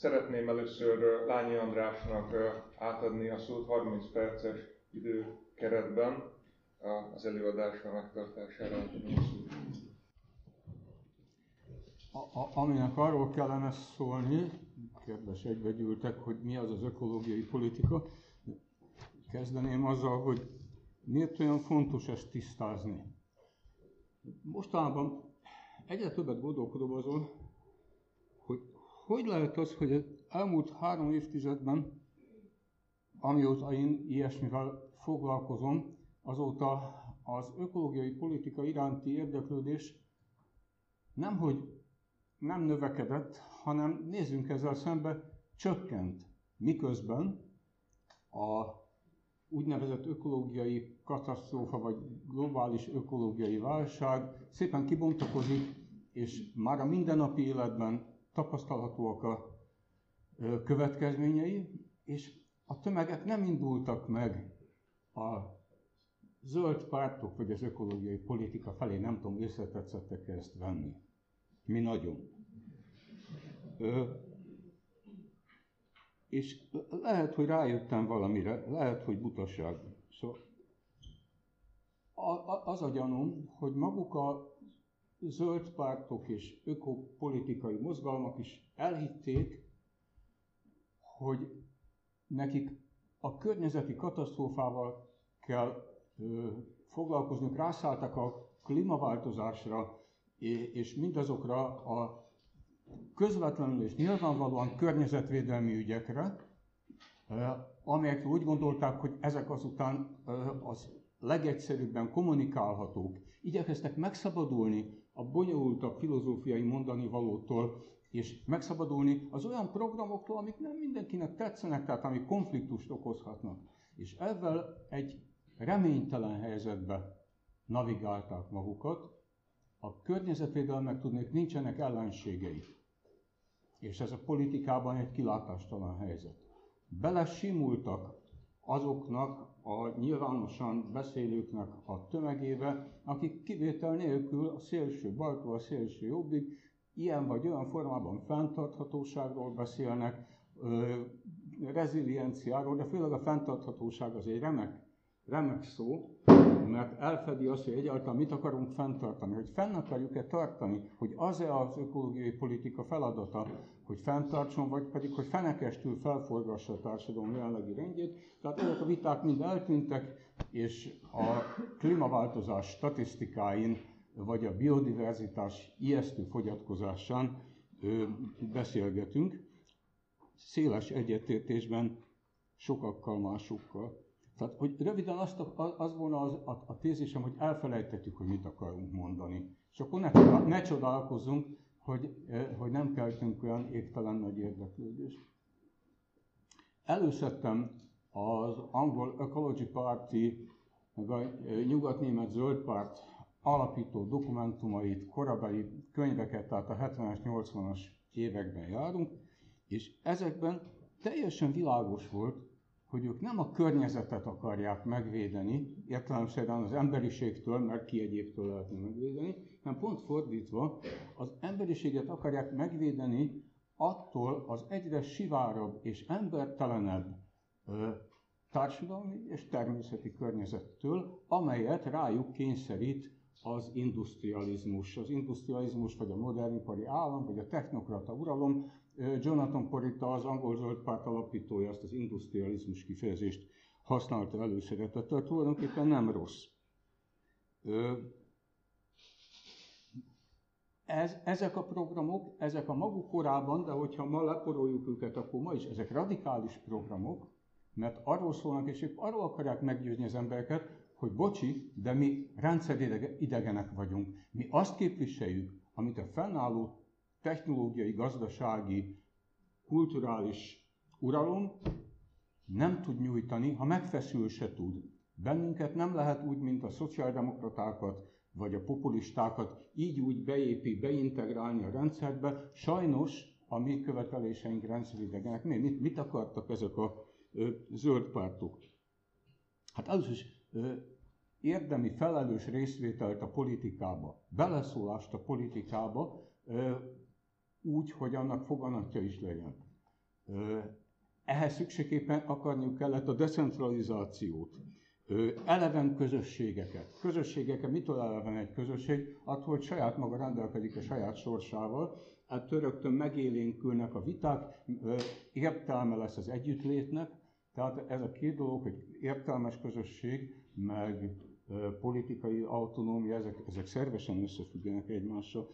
Szeretném először Lányi Andrásnak átadni a szót 30 perces időkeretben az előadása megtartására. A, a, aminek arról kellene szólni, kedves egybegyűltek, hogy mi az az ökológiai politika, kezdeném azzal, hogy miért olyan fontos ezt tisztázni. Mostanában egyre többet gondolkodom azon, hogy lehet az, hogy az elmúlt három évtizedben, amióta én ilyesmivel foglalkozom, azóta az ökológiai politika iránti érdeklődés nemhogy nem növekedett, hanem nézzünk ezzel szembe, csökkent. Miközben a úgynevezett ökológiai katasztrófa vagy globális ökológiai válság szépen kibontakozik, és már a mindennapi életben tapasztalhatóak a következményei, és a tömegek nem indultak meg a zöld pártok vagy az ökológiai politika felé, nem tudom, észretetszettek -e ezt venni. Mi nagyon. Ö, és lehet, hogy rájöttem valamire, lehet, hogy butaság. Szóval az a gyanúm, hogy maguk a zöld pártok és ökopolitikai mozgalmak is elhitték, hogy nekik a környezeti katasztrófával kell ö, foglalkozni, rászálltak a klímaváltozásra és mindazokra a közvetlenül és nyilvánvalóan környezetvédelmi ügyekre, amelyek úgy gondolták, hogy ezek azután az legegyszerűbben kommunikálhatók. Igyekeztek megszabadulni a bonyolultabb filozófiai mondani valótól, és megszabadulni az olyan programoktól, amik nem mindenkinek tetszenek, tehát amik konfliktust okozhatnak. És ezzel egy reménytelen helyzetbe navigálták magukat. A környezetvédelmek tudnék nincsenek ellenségei. És ez a politikában egy kilátástalan helyzet. Belesimultak azoknak a nyilvánosan beszélőknek a tömegébe, akik kivétel nélkül a szélső baltól a szélső jobbig ilyen vagy olyan formában fenntarthatóságról beszélnek, rezilienciáról, de főleg a fenntarthatóság az egy remek, remek szó, mert elfedi azt, hogy egyáltalán mit akarunk fenntartani, hogy fenn akarjuk-e tartani, hogy az-e az ökológiai politika feladata, hogy fenntartson, vagy pedig, hogy fenekestül felforgassa a társadalom jelenlegi rendjét. Tehát ezek a viták mind eltűntek, és a klímaváltozás statisztikáin, vagy a biodiverzitás ijesztő fogyatkozásán beszélgetünk, széles egyetértésben sokakkal másokkal. Tehát, hogy röviden azt, az volna az, a, a tézisem, hogy elfelejtettük, hogy mit akarunk mondani. És akkor ne, ne csodálkozzunk, hogy, hogy nem keltünk olyan égtelen nagy érdeklődést. Előszedtem az angol Ecology Party, meg a nyugatnémet zöld párt alapító dokumentumait, korabeli könyveket, tehát a 70-es, 80-as években járunk, és ezekben teljesen világos volt, hogy ők nem a környezetet akarják megvédeni, értelemszerűen az emberiségtől, mert ki egyébtől lehetne megvédeni, hanem pont fordítva, az emberiséget akarják megvédeni attól az egyre sivárabb és embertelenebb ö, társadalmi és természeti környezettől, amelyet rájuk kényszerít az industrializmus. Az industrializmus, vagy a modern ipari állam, vagy a technokrata uralom, Jonathan Porita, az angol zöld párt alapítója, azt az industrializmus kifejezést használta előszeretettel, tulajdonképpen nem rossz. Ez, ezek a programok, ezek a maguk korában, de hogyha ma leporoljuk őket, akkor ma is ezek radikális programok, mert arról szólnak, és épp arról akarják meggyőzni az embereket, hogy bocsi, de mi rendszeridegenek vagyunk. Mi azt képviseljük, amit a fennálló technológiai, gazdasági, kulturális uralom nem tud nyújtani, ha megfeszül se tud. Bennünket nem lehet úgy, mint a szociáldemokratákat, vagy a populistákat így úgy beépi, beintegrálni a rendszerbe. Sajnos a mi követeléseink rendszeridegenek. Mit, mit akartak ezek a ö, zöld pártok? Hát először is ö, érdemi felelős részvételt a politikába, beleszólást a politikába, ö, úgy, hogy annak foganatja is legyen. Ehhez szükségképpen akarniuk kellett a decentralizációt, eleven közösségeket. Közösségeket, mitől eleven egy közösség? Attól, hogy saját maga rendelkezik a saját sorsával, ettől rögtön megélénkülnek a viták, értelme lesz az együttlétnek, tehát ez a két dolog, hogy értelmes közösség, meg politikai autonómia, ezek, ezek szervesen összefüggenek egymással.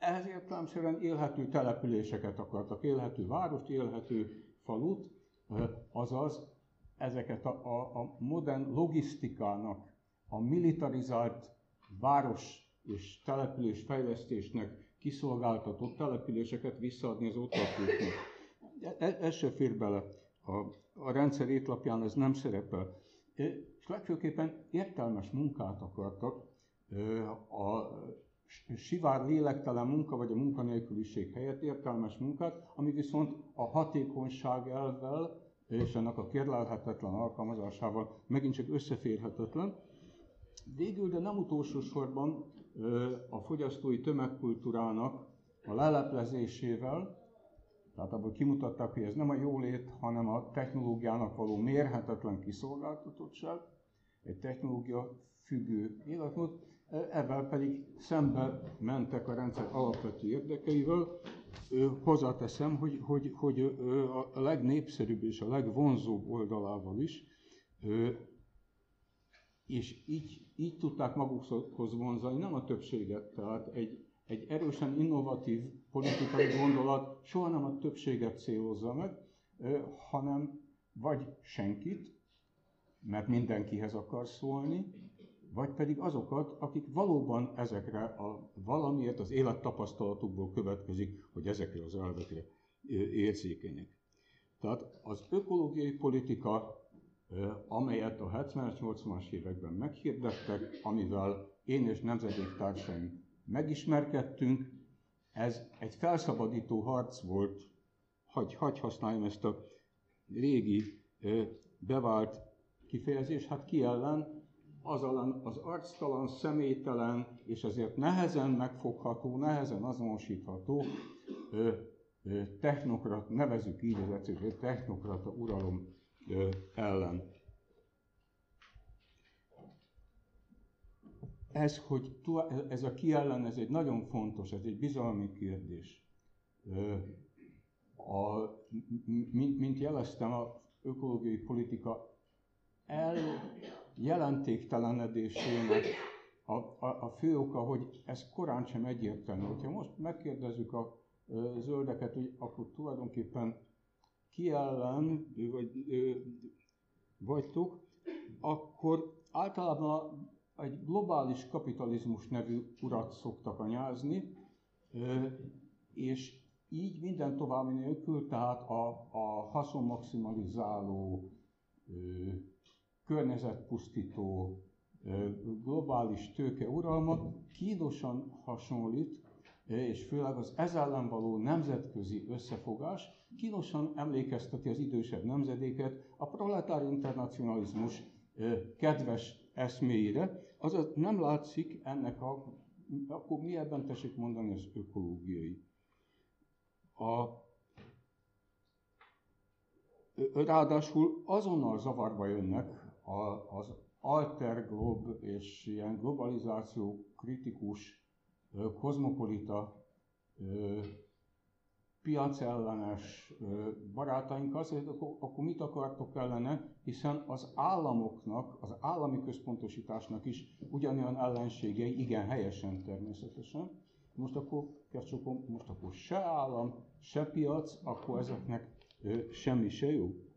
Ehhez értelemszerűen élhető településeket akartak, élhető várost, élhető falut, azaz ezeket a, a, a modern logisztikának, a militarizált város és település fejlesztésnek kiszolgáltatott településeket visszaadni az ott lakóknak. Ez, ez se fér bele. A, a rendszer étlapján ez nem szerepel. És legfőképpen értelmes munkát akartak. A sivár lélektelen munka, vagy a munkanélküliség helyett értelmes munkát, ami viszont a hatékonyság elvvel és ennek a kérlelhetetlen alkalmazásával megint csak összeférhetetlen. Végül, de nem utolsó sorban a fogyasztói tömegkultúrának a leleplezésével, tehát abból kimutatták, hogy ez nem a jólét, hanem a technológiának való mérhetetlen kiszolgáltatottság, egy technológia függő életmód, ebben pedig szembe mentek a rendszer alapvető érdekeivel. Hozzáteszem, hogy, hogy, hogy a legnépszerűbb és a legvonzóbb oldalával is, és így, így tudták magukhoz vonzani, nem a többséget, tehát egy, egy erősen innovatív politikai gondolat soha nem a többséget célozza meg, hanem vagy senkit, mert mindenkihez akar szólni, vagy pedig azokat, akik valóban ezekre a valamiért az élettapasztalatukból következik, hogy ezekre az elvekre érzékenyek. Tehát az ökológiai politika, amelyet a 70-es, 80-as években meghirdettek, amivel én és nemzedéktársaim megismerkedtünk, ez egy felszabadító harc volt, hagy, hagy használjam ezt a régi bevált kifejezést, hát ki ellen, az, az arctalan, személytelen és ezért nehezen megfogható, nehezen azonosítható ö, ö, technokrat, nevezük így az egyszerű technokrata uralom ö, ellen. Ez, hogy ez a ki ez egy nagyon fontos, ez egy bizalmi kérdés. A, mint, mint jeleztem, a ökológiai politika el jelentéktelenedésének a, a, a fő oka, hogy ez korán sem egyértelmű. Ha most megkérdezzük a zöldeket, hogy akkor tulajdonképpen ki ellen vagy, vagytok, akkor általában egy globális kapitalizmus nevű urat szoktak anyázni, és így minden további nélkül, tehát a, a haszonmaximalizáló környezetpusztító globális tőke uralma kínosan hasonlít, és főleg az ez ellen való nemzetközi összefogás kínosan emlékezteti az idősebb nemzedéket a proletár internacionalizmus kedves eszméire, azaz nem látszik ennek a, akkor mi ebben tessék mondani az ökológiai. A, ráadásul azonnal zavarba jönnek a, az alter glob és ilyen globalizáció kritikus, kozmopolita, piacellenes barátaink hogy akkor, akkor mit akartok ellene, hiszen az államoknak, az állami központosításnak is ugyanolyan ellenségei, igen helyesen természetesen. Most akkor, kezdcsopom, most akkor se állam, se piac, akkor ezeknek semmi se jó.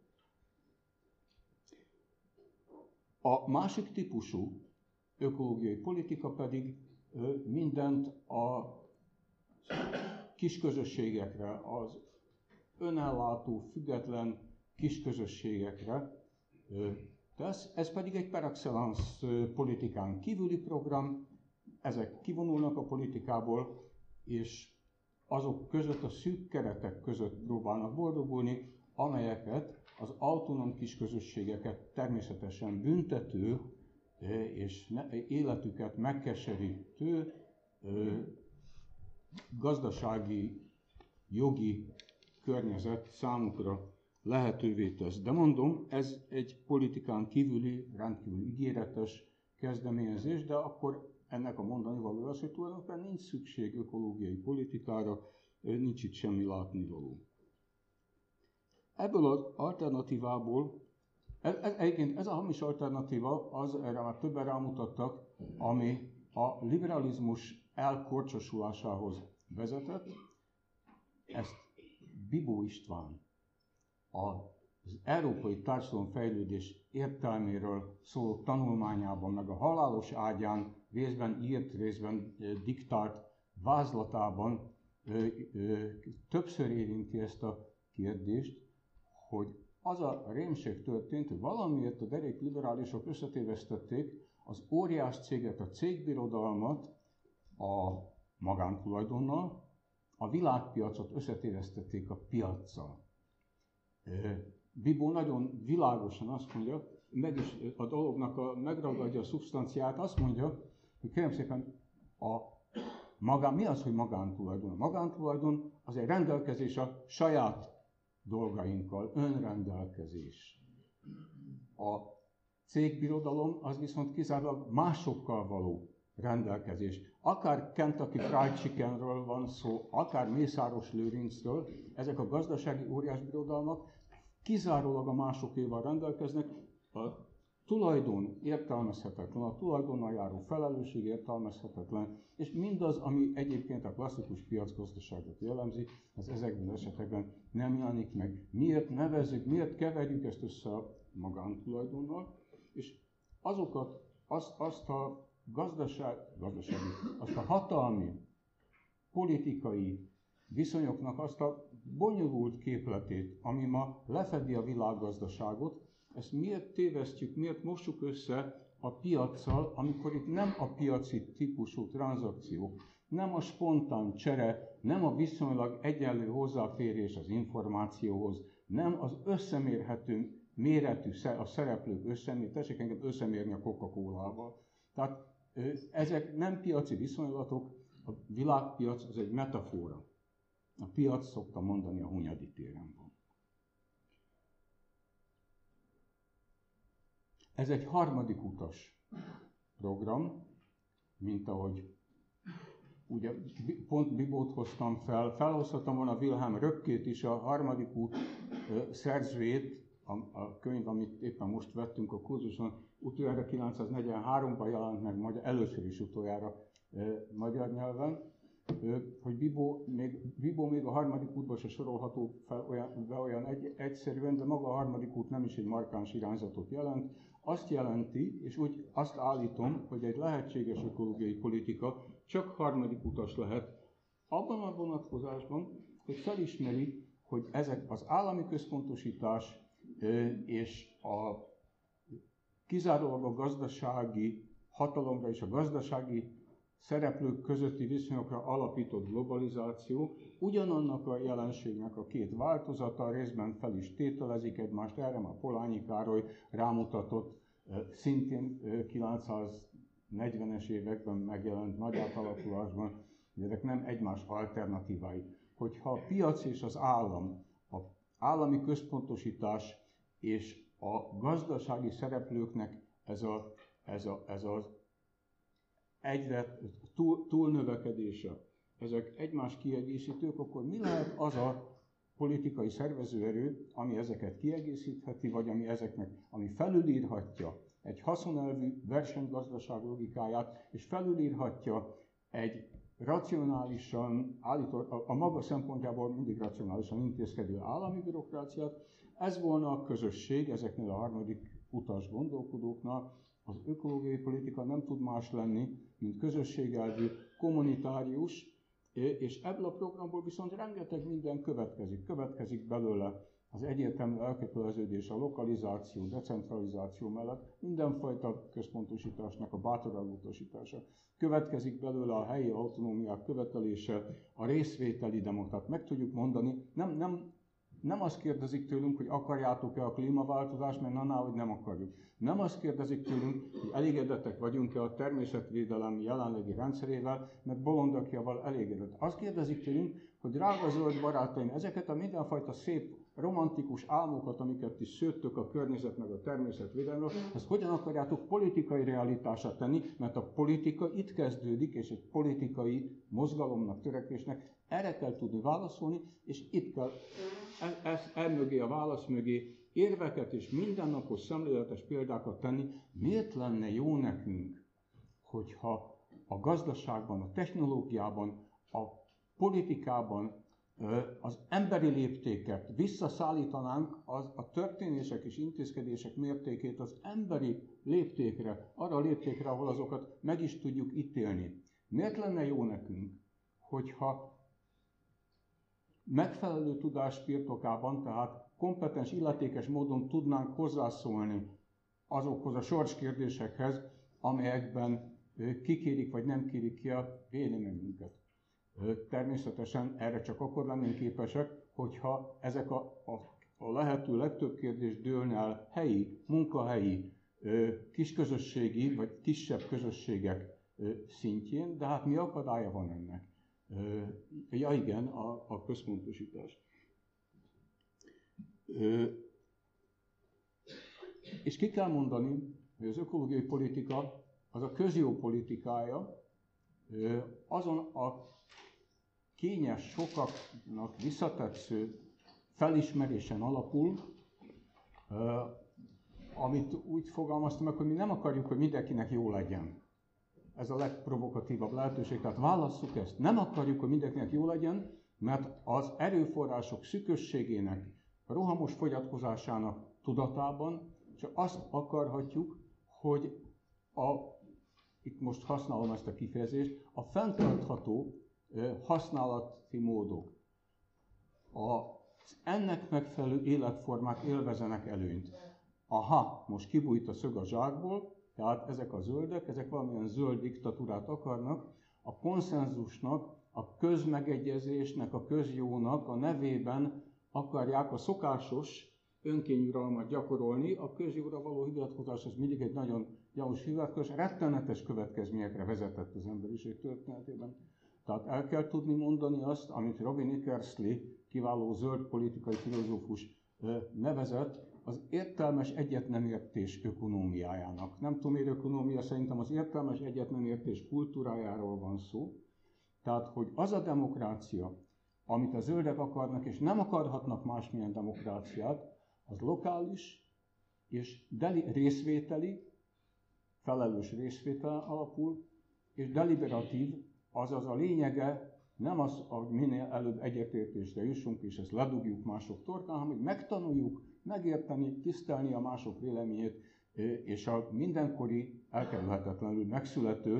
A másik típusú ökológiai politika pedig mindent a kisközösségekre, az önellátó, független kisközösségekre tesz. Ez pedig egy per excellence politikán kívüli program, ezek kivonulnak a politikából, és azok között, a szűk keretek között próbálnak boldogulni, amelyeket az autonóm kisközösségeket természetesen büntető és életüket megkeserítő gazdasági, jogi környezet számukra lehetővé tesz. De mondom, ez egy politikán kívüli, rendkívül ígéretes kezdeményezés, de akkor ennek a mondani való az, hogy tulajdonképpen nincs szükség ökológiai politikára, nincs itt semmi látnivaló. Ebből az alternatívából, ez, ez, egyébként ez a hamis alternatíva, az erre már többen rámutattak, ami a liberalizmus elkorcsosulásához vezetett. Ezt Bibó István az európai társadalomfejlődés értelméről szóló tanulmányában, meg a halálos ágyán részben írt, részben diktált vázlatában többször érinti ezt a kérdést, hogy az a rémség történt, hogy valamiért a derék liberálisok összetévesztették az óriás céget, a cégbirodalmat a magántulajdonnal, a világpiacot összetévesztették a piaccal. Bibó nagyon világosan azt mondja, meg is a dolognak a, megragadja a szubstanciát, azt mondja, hogy kérem szépen a magán, mi az, hogy magántulajdon? A magántulajdon az egy rendelkezés a saját dolgainkkal, önrendelkezés. A cégbirodalom az viszont kizárólag másokkal való rendelkezés. Akár Kentucky Fried Chickenről van szó, akár Mészáros Lőrincről, ezek a gazdasági óriásbirodalmak kizárólag a másokéval rendelkeznek, a tulajdon értelmezhetetlen, a tulajdonnal járó felelősség értelmezhetetlen, és mindaz, ami egyébként a klasszikus piacgazdaságot jellemzi, az ezekben az esetekben nem jelenik meg. Miért nevezzük, miért keverjük ezt össze a magántulajdonnal, és azokat, azt, azt a gazdaság, gazdasági, azt a hatalmi, politikai viszonyoknak azt a bonyolult képletét, ami ma lefedi a világgazdaságot, ezt miért tévesztjük, miért mossuk össze a piaccal, amikor itt nem a piaci típusú tranzakciók, nem a spontán csere, nem a viszonylag egyenlő hozzáférés az információhoz, nem az összemérhető méretű, a szereplők összemér, tessék engem összemérni a Coca-Colával. Tehát ezek nem piaci viszonylatok, a világpiac az egy metafora. A piac, szoktam mondani, a Hunyadi téren van. Ez egy harmadik utas program, mint ahogy ugye pont Bibót hoztam fel, felhozhatom volna Wilhelm Röpkét is, a harmadik út szerzőjét, a, a könyv, amit éppen most vettünk a kurzuson, utoljára 943-ban jelent meg, magyar, először is utoljára magyar nyelven, hogy Bibó még, Bibó még a harmadik útban se sorolható fel olyan, be olyan egy, egyszerűen, de maga a harmadik út nem is egy markáns irányzatot jelent. Azt jelenti, és úgy azt állítom, hogy egy lehetséges ökológiai politika csak harmadik utas lehet, abban a vonatkozásban, hogy felismeri, hogy ezek az állami központosítás és a kizárólag a gazdasági hatalomra és a gazdasági szereplők közötti viszonyokra alapított globalizáció ugyanannak a jelenségnek a két változata, részben fel is tételezik egymást, erre már Polányi Károly rámutatott, szintén 940-es években megjelent nagy átalakulásban, ezek nem egymás alternatívái. Hogyha a piac és az állam, a állami központosítás és a gazdasági szereplőknek ez, a, ez, a, ez az egyre túl, túlnövekedése, ezek egymás kiegészítők, akkor mi lehet az a politikai szervezőerő, ami ezeket kiegészítheti, vagy ami ezeknek, ami felülírhatja egy haszonelvű versenygazdaság logikáját, és felülírhatja egy racionálisan, állító, a, a maga szempontjából mindig racionálisan intézkedő állami bürokráciát, ez volna a közösség ezeknél a harmadik utas gondolkodóknál, az ökológiai politika nem tud más lenni, mint közösségelvű, kommunitárius, és ebből a programból viszont rengeteg minden következik. Következik belőle az egyértelmű elköteleződés a lokalizáció, decentralizáció mellett mindenfajta központosításnak a bátorabb utasítása. Következik belőle a helyi autonómiák követelése, a részvételi demokrat. Meg tudjuk mondani, nem, nem nem azt kérdezik tőlünk, hogy akarjátok-e a klímaváltozást, mert annál, hogy nem akarjuk. Nem azt kérdezik tőlünk, hogy elégedettek vagyunk-e a természetvédelem jelenlegi rendszerével, mert bolondakjával elégedett. Azt kérdezik tőlünk, hogy drága zöld barátaim, ezeket a mindenfajta szép romantikus álmokat, amiket is szőttök a környezet meg a természet védelemről, ezt hogyan akarjátok politikai realitását tenni, mert a politika itt kezdődik, és egy politikai mozgalomnak, törekvésnek erre kell tudni válaszolni, és itt kell e, e, e mögé, a válasz mögé érveket és mindennapos szemléletes példákat tenni. Miért lenne jó nekünk, hogyha a gazdaságban, a technológiában, a politikában az emberi léptéket visszaszállítanánk az, a történések és intézkedések mértékét az emberi léptékre, arra a léptékre, ahol azokat meg is tudjuk ítélni. Miért lenne jó nekünk, hogyha megfelelő tudás birtokában, tehát kompetens, illetékes módon tudnánk hozzászólni azokhoz a sorskérdésekhez, amelyekben kikérik vagy nem kérik ki a véleményünket. Természetesen erre csak akkor lennénk képesek, hogyha ezek a, a, a lehető legtöbb kérdés dőlne el helyi, munkahelyi, kisközösségi vagy kisebb közösségek szintjén, de hát mi akadálya van ennek? Ja igen, a, a központosítás. És ki kell mondani, hogy az ökológiai politika az a közjó politikája, azon a kényes, sokaknak visszatetsző felismerésen alapul, amit úgy fogalmaztam meg, hogy mi nem akarjuk, hogy mindenkinek jó legyen. Ez a legprovokatívabb lehetőség, tehát válasszuk ezt. Nem akarjuk, hogy mindenkinek jó legyen, mert az erőforrások szükösségének, rohamos fogyatkozásának tudatában csak azt akarhatjuk, hogy a, itt most használom ezt a kifejezést, a fenntartható használati módok, az ennek megfelelő életformák élvezenek előnyt. Aha, most kibújt a szög a zsákból, tehát ezek a zöldek, ezek valamilyen zöld diktatúrát akarnak, a konszenzusnak, a közmegegyezésnek, a közjónak a nevében akarják a szokásos önkényuralmat gyakorolni, a közjóra való hivatkozás az mindig egy nagyon gyanús hivatkozás, rettenetes következményekre vezetett az emberiség történetében. Tehát el kell tudni mondani azt, amit Robin Eckersley, kiváló zöld politikai filozófus nevezett, az értelmes egyet nem ökonómiájának. Nem tudom, miért ökonómia, szerintem az értelmes egyet nem értés kultúrájáról van szó. Tehát, hogy az a demokrácia, amit a zöldek akarnak, és nem akarhatnak másmilyen demokráciát, az lokális és deli, részvételi, felelős részvétel alapul, és deliberatív, azaz a lényege nem az, hogy minél előbb egyetértésre jussunk, és ezt ledugjuk mások torkán, hanem hogy megtanuljuk megérteni, tisztelni a mások véleményét, és a mindenkori, elkerülhetetlenül megszülető,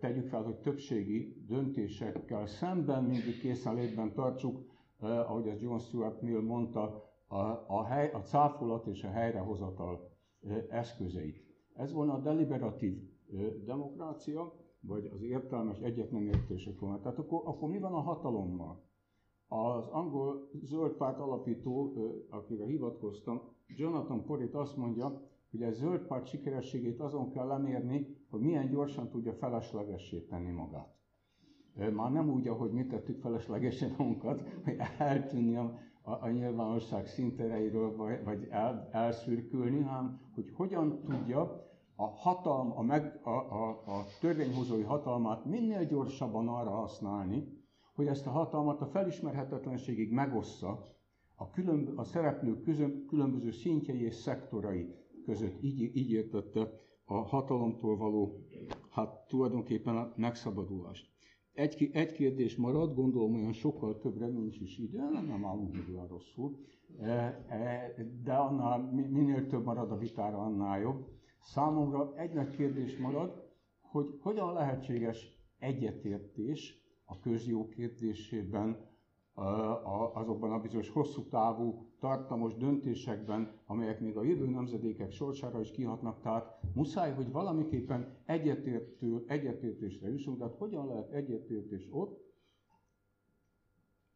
tegyük fel, hogy többségi döntésekkel szemben mindig készenlétben tartsuk, ahogy az John Stuart Mill mondta, a, a, hely, a cáfolat és a helyrehozatal eszközeit. Ez volna a deliberatív demokrácia, vagy az értelmes egyet nem értések volna. Tehát akkor, akkor mi van a hatalommal? Az angol zöld párt alapító, akire hivatkoztam, Jonathan Porrit azt mondja, hogy a zöld párt sikerességét azon kell lemérni, hogy milyen gyorsan tudja feleslegessé tenni magát. Már nem úgy, ahogy mi tettük feleslegesen magunkat, hogy eltűnni a, a, a nyilvánosság szintereiről, vagy, vagy el, elszürkülni, hanem hogy hogyan tudja a hatalm, a, meg, a, a, a törvényhozói hatalmát minél gyorsabban arra használni, hogy ezt a hatalmat a felismerhetetlenségig megossza a, különb- a szereplők közön, különböző szintjei és szektorai között. Így, így értette a hatalomtól való, hát tulajdonképpen a megszabadulást. Egy, egy kérdés marad, gondolom olyan sokkal többre nincs is ide, nem állunk meg olyan rosszul, e, e, de annál minél több marad a vitára, annál jobb. Számomra egy nagy kérdés marad, hogy hogyan lehetséges egyetértés a közjó kérdésében, azokban a bizonyos hosszú távú, tartamos döntésekben, amelyek még a jövő nemzedékek sorsára is kihatnak, tehát muszáj, hogy valamiképpen egyetértő, egyetértésre jussunk, tehát hogyan lehet egyetértés ott,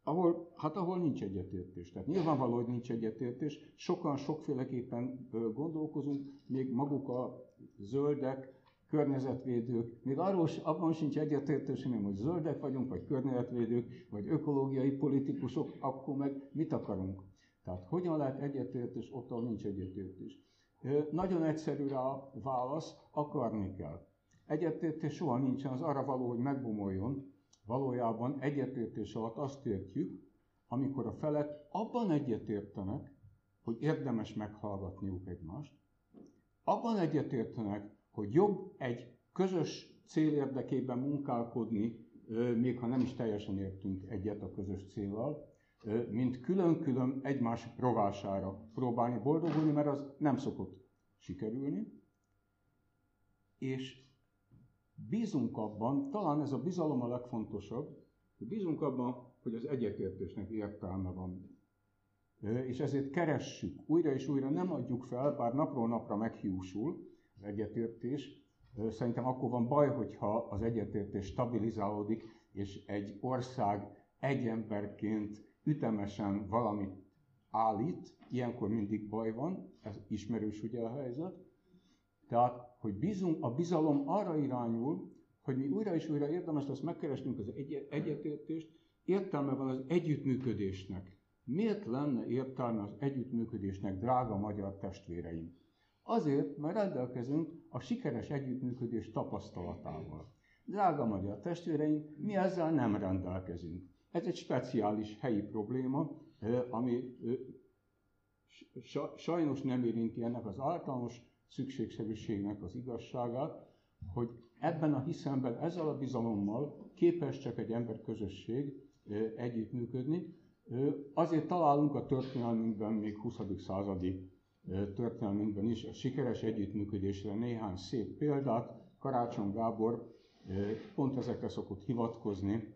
ahol, hát ahol nincs egyetértés. Tehát nyilvánvaló, hogy nincs egyetértés, sokan sokféleképpen gondolkozunk, még maguk a zöldek környezetvédők, még arról abban sincs egyetértésünk, hogy zöldek vagyunk, vagy környezetvédők, vagy ökológiai politikusok, akkor meg mit akarunk? Tehát hogyan lehet egyetértés ott, ahol nincs egyetértés? Nagyon egyszerű a válasz, akarni kell. Egyetértés soha nincsen, az arra való, hogy megbomoljon. Valójában egyetértés alatt azt értjük, amikor a felek abban egyetértenek, hogy érdemes meghallgatniuk egymást, abban egyetértenek, hogy jobb egy közös cél érdekében munkálkodni, még ha nem is teljesen értünk egyet a közös célral, mint külön-külön egymás rovására próbálni boldogulni, mert az nem szokott sikerülni. És bízunk abban, talán ez a bizalom a legfontosabb, hogy bízunk abban, hogy az egyetértésnek értelme van. És ezért keressük, újra és újra nem adjuk fel, bár napról napra meghiúsul az egyetértés. Szerintem akkor van baj, hogyha az egyetértés stabilizálódik, és egy ország egy emberként ütemesen valamit állít, ilyenkor mindig baj van, ez ismerős ugye a helyzet. Tehát, hogy bízunk, a bizalom arra irányul, hogy mi újra és újra érdemes lesz megkeresnünk az egy- egyetértést, értelme van az együttműködésnek. Miért lenne értelme az együttműködésnek, drága magyar testvéreim? Azért, mert rendelkezünk a sikeres együttműködés tapasztalatával. Drága magyar testvéreim, mi ezzel nem rendelkezünk. Ez egy speciális helyi probléma, ami sajnos nem érinti ennek az általános szükségszerűségnek az igazságát, hogy ebben a hiszemben, ezzel a bizalommal képes csak egy emberközösség együttműködni. Azért találunk a történelmünkben, még 20. századi történelmünkben is a sikeres együttműködésre néhány szép példát. Karácsony Gábor pont ezekre szokott hivatkozni,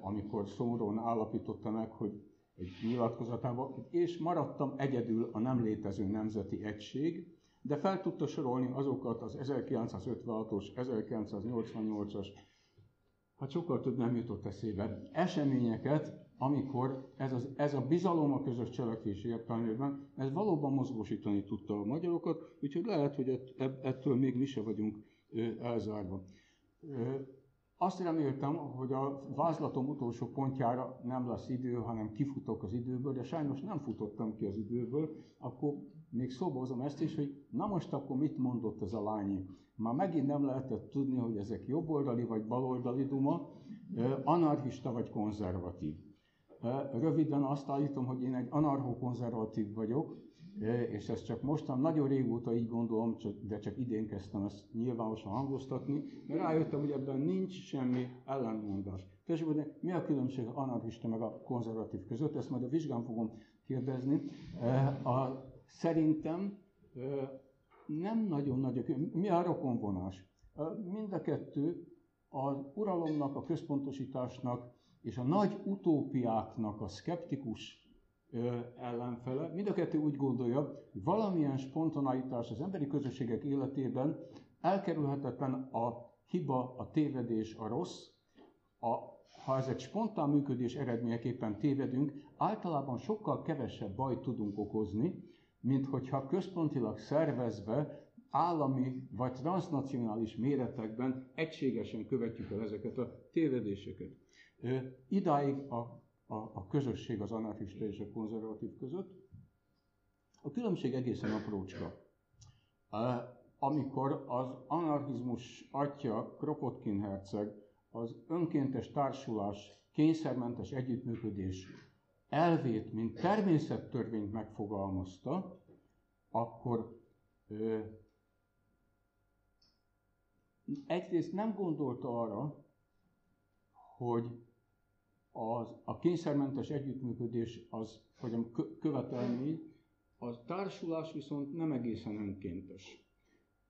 amikor szomorúan állapította meg, hogy egy nyilatkozatában, és maradtam egyedül a nem létező nemzeti egység, de fel tudta sorolni azokat az 1956-os, 1988-as, hát sokkal több nem jutott eszébe, eseményeket, amikor ez, az, ez a bizalom a közös cselekvés értelmében, ez valóban mozgósítani tudta a magyarokat, úgyhogy lehet, hogy ettől még mi se vagyunk elzárva. Azt reméltem, hogy a vázlatom utolsó pontjára nem lesz idő, hanem kifutok az időből, de sajnos nem futottam ki az időből, akkor még szóba hozom ezt is, hogy na most akkor mit mondott ez a lány? Már megint nem lehetett tudni, hogy ezek jobboldali vagy baloldali duma, anarchista vagy konzervatív. Röviden azt állítom, hogy én egy anarcho-konzervatív vagyok, és ezt csak mostan, nagyon régóta így gondolom, de csak idén kezdtem ezt nyilvánosan hangoztatni, mert rájöttem, hogy ebben nincs semmi ellentmondás. Tessék, mi a különbség anarchista meg a konzervatív között? Ezt majd a vizsgán fogom kérdezni. A, szerintem nem nagyon nagy, mi a rokonvonás? Mind a kettő az uralomnak, a központosításnak és a nagy utópiáknak a szkeptikus ellenfele. Mind a kettő úgy gondolja, hogy valamilyen spontaneitás az emberi közösségek életében elkerülhetetlen a hiba, a tévedés, a rossz. A, ha ez egy spontán működés eredményeképpen tévedünk, általában sokkal kevesebb bajt tudunk okozni, mint hogyha központilag szervezve állami vagy transnacionális méretekben egységesen követjük el ezeket a tévedéseket. Idáig a a, a közösség az anarchista és a konzervatív között. A különbség egészen aprócska. Amikor az anarchizmus atya Kropotkin herceg az önkéntes társulás, kényszermentes együttműködés elvét, mint természettörvényt megfogalmazta, akkor ö, egyrészt nem gondolta arra, hogy az, a kényszermentes együttműködés az, hogy a követelmény, a társulás viszont nem egészen önkéntes.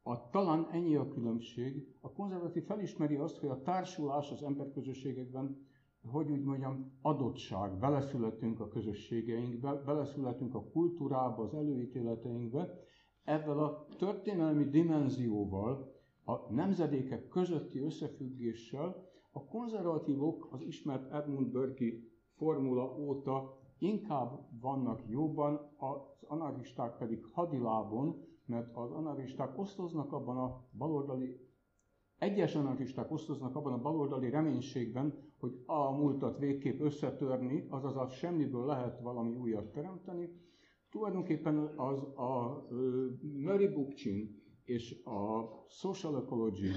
A, talán ennyi a különbség. A konzervatív felismeri azt, hogy a társulás az emberközösségekben, hogy úgy mondjam, adottság. Beleszületünk a közösségeinkbe, beleszületünk a kultúrába, az előítéleteinkbe. Ezzel a történelmi dimenzióval, a nemzedékek közötti összefüggéssel a konzervatívok az ismert Edmund Burke formula óta inkább vannak jobban, az anarchisták pedig hadilábon, mert az anarchisták osztoznak abban a baloldali, egyes anarchisták osztoznak abban a baloldali reménységben, hogy a múltat végképp összetörni, azaz a semmiből lehet valami újat teremteni. Tulajdonképpen az a Murray Bookchin és a Social Ecology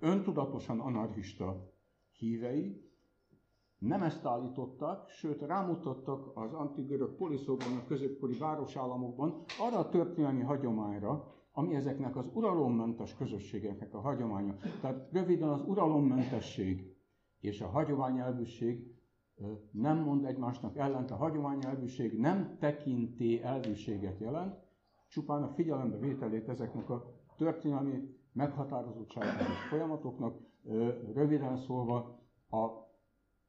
öntudatosan anarchista hívei nem ezt állítottak, sőt rámutattak az antigörök poliszokban, a középkori városállamokban arra a történelmi hagyományra, ami ezeknek az uralommentes közösségeknek a hagyománya. Tehát röviden az uralommentesség és a hagyományelvűség nem mond egymásnak ellent, a hagyományelvűség nem tekinti elvűséget jelent, csupán a figyelembe vételét ezeknek a történelmi meghatározottságos folyamatoknak, röviden szólva a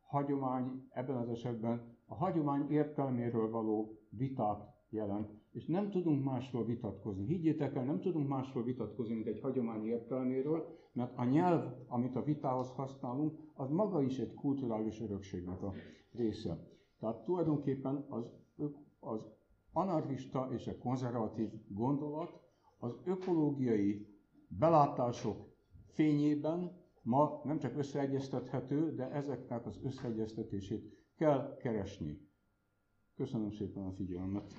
hagyomány ebben az esetben a hagyomány értelméről való vitát jelent, és nem tudunk másról vitatkozni. Higgyétek el, nem tudunk másról vitatkozni, mint egy hagyomány értelméről, mert a nyelv, amit a vitához használunk, az maga is egy kulturális örökségnek a része. Tehát tulajdonképpen az, az anarchista és a konzervatív gondolat az ökológiai belátások fényében ma nem csak összeegyeztethető, de ezeknek az összeegyeztetését kell keresni. Köszönöm szépen a figyelmet!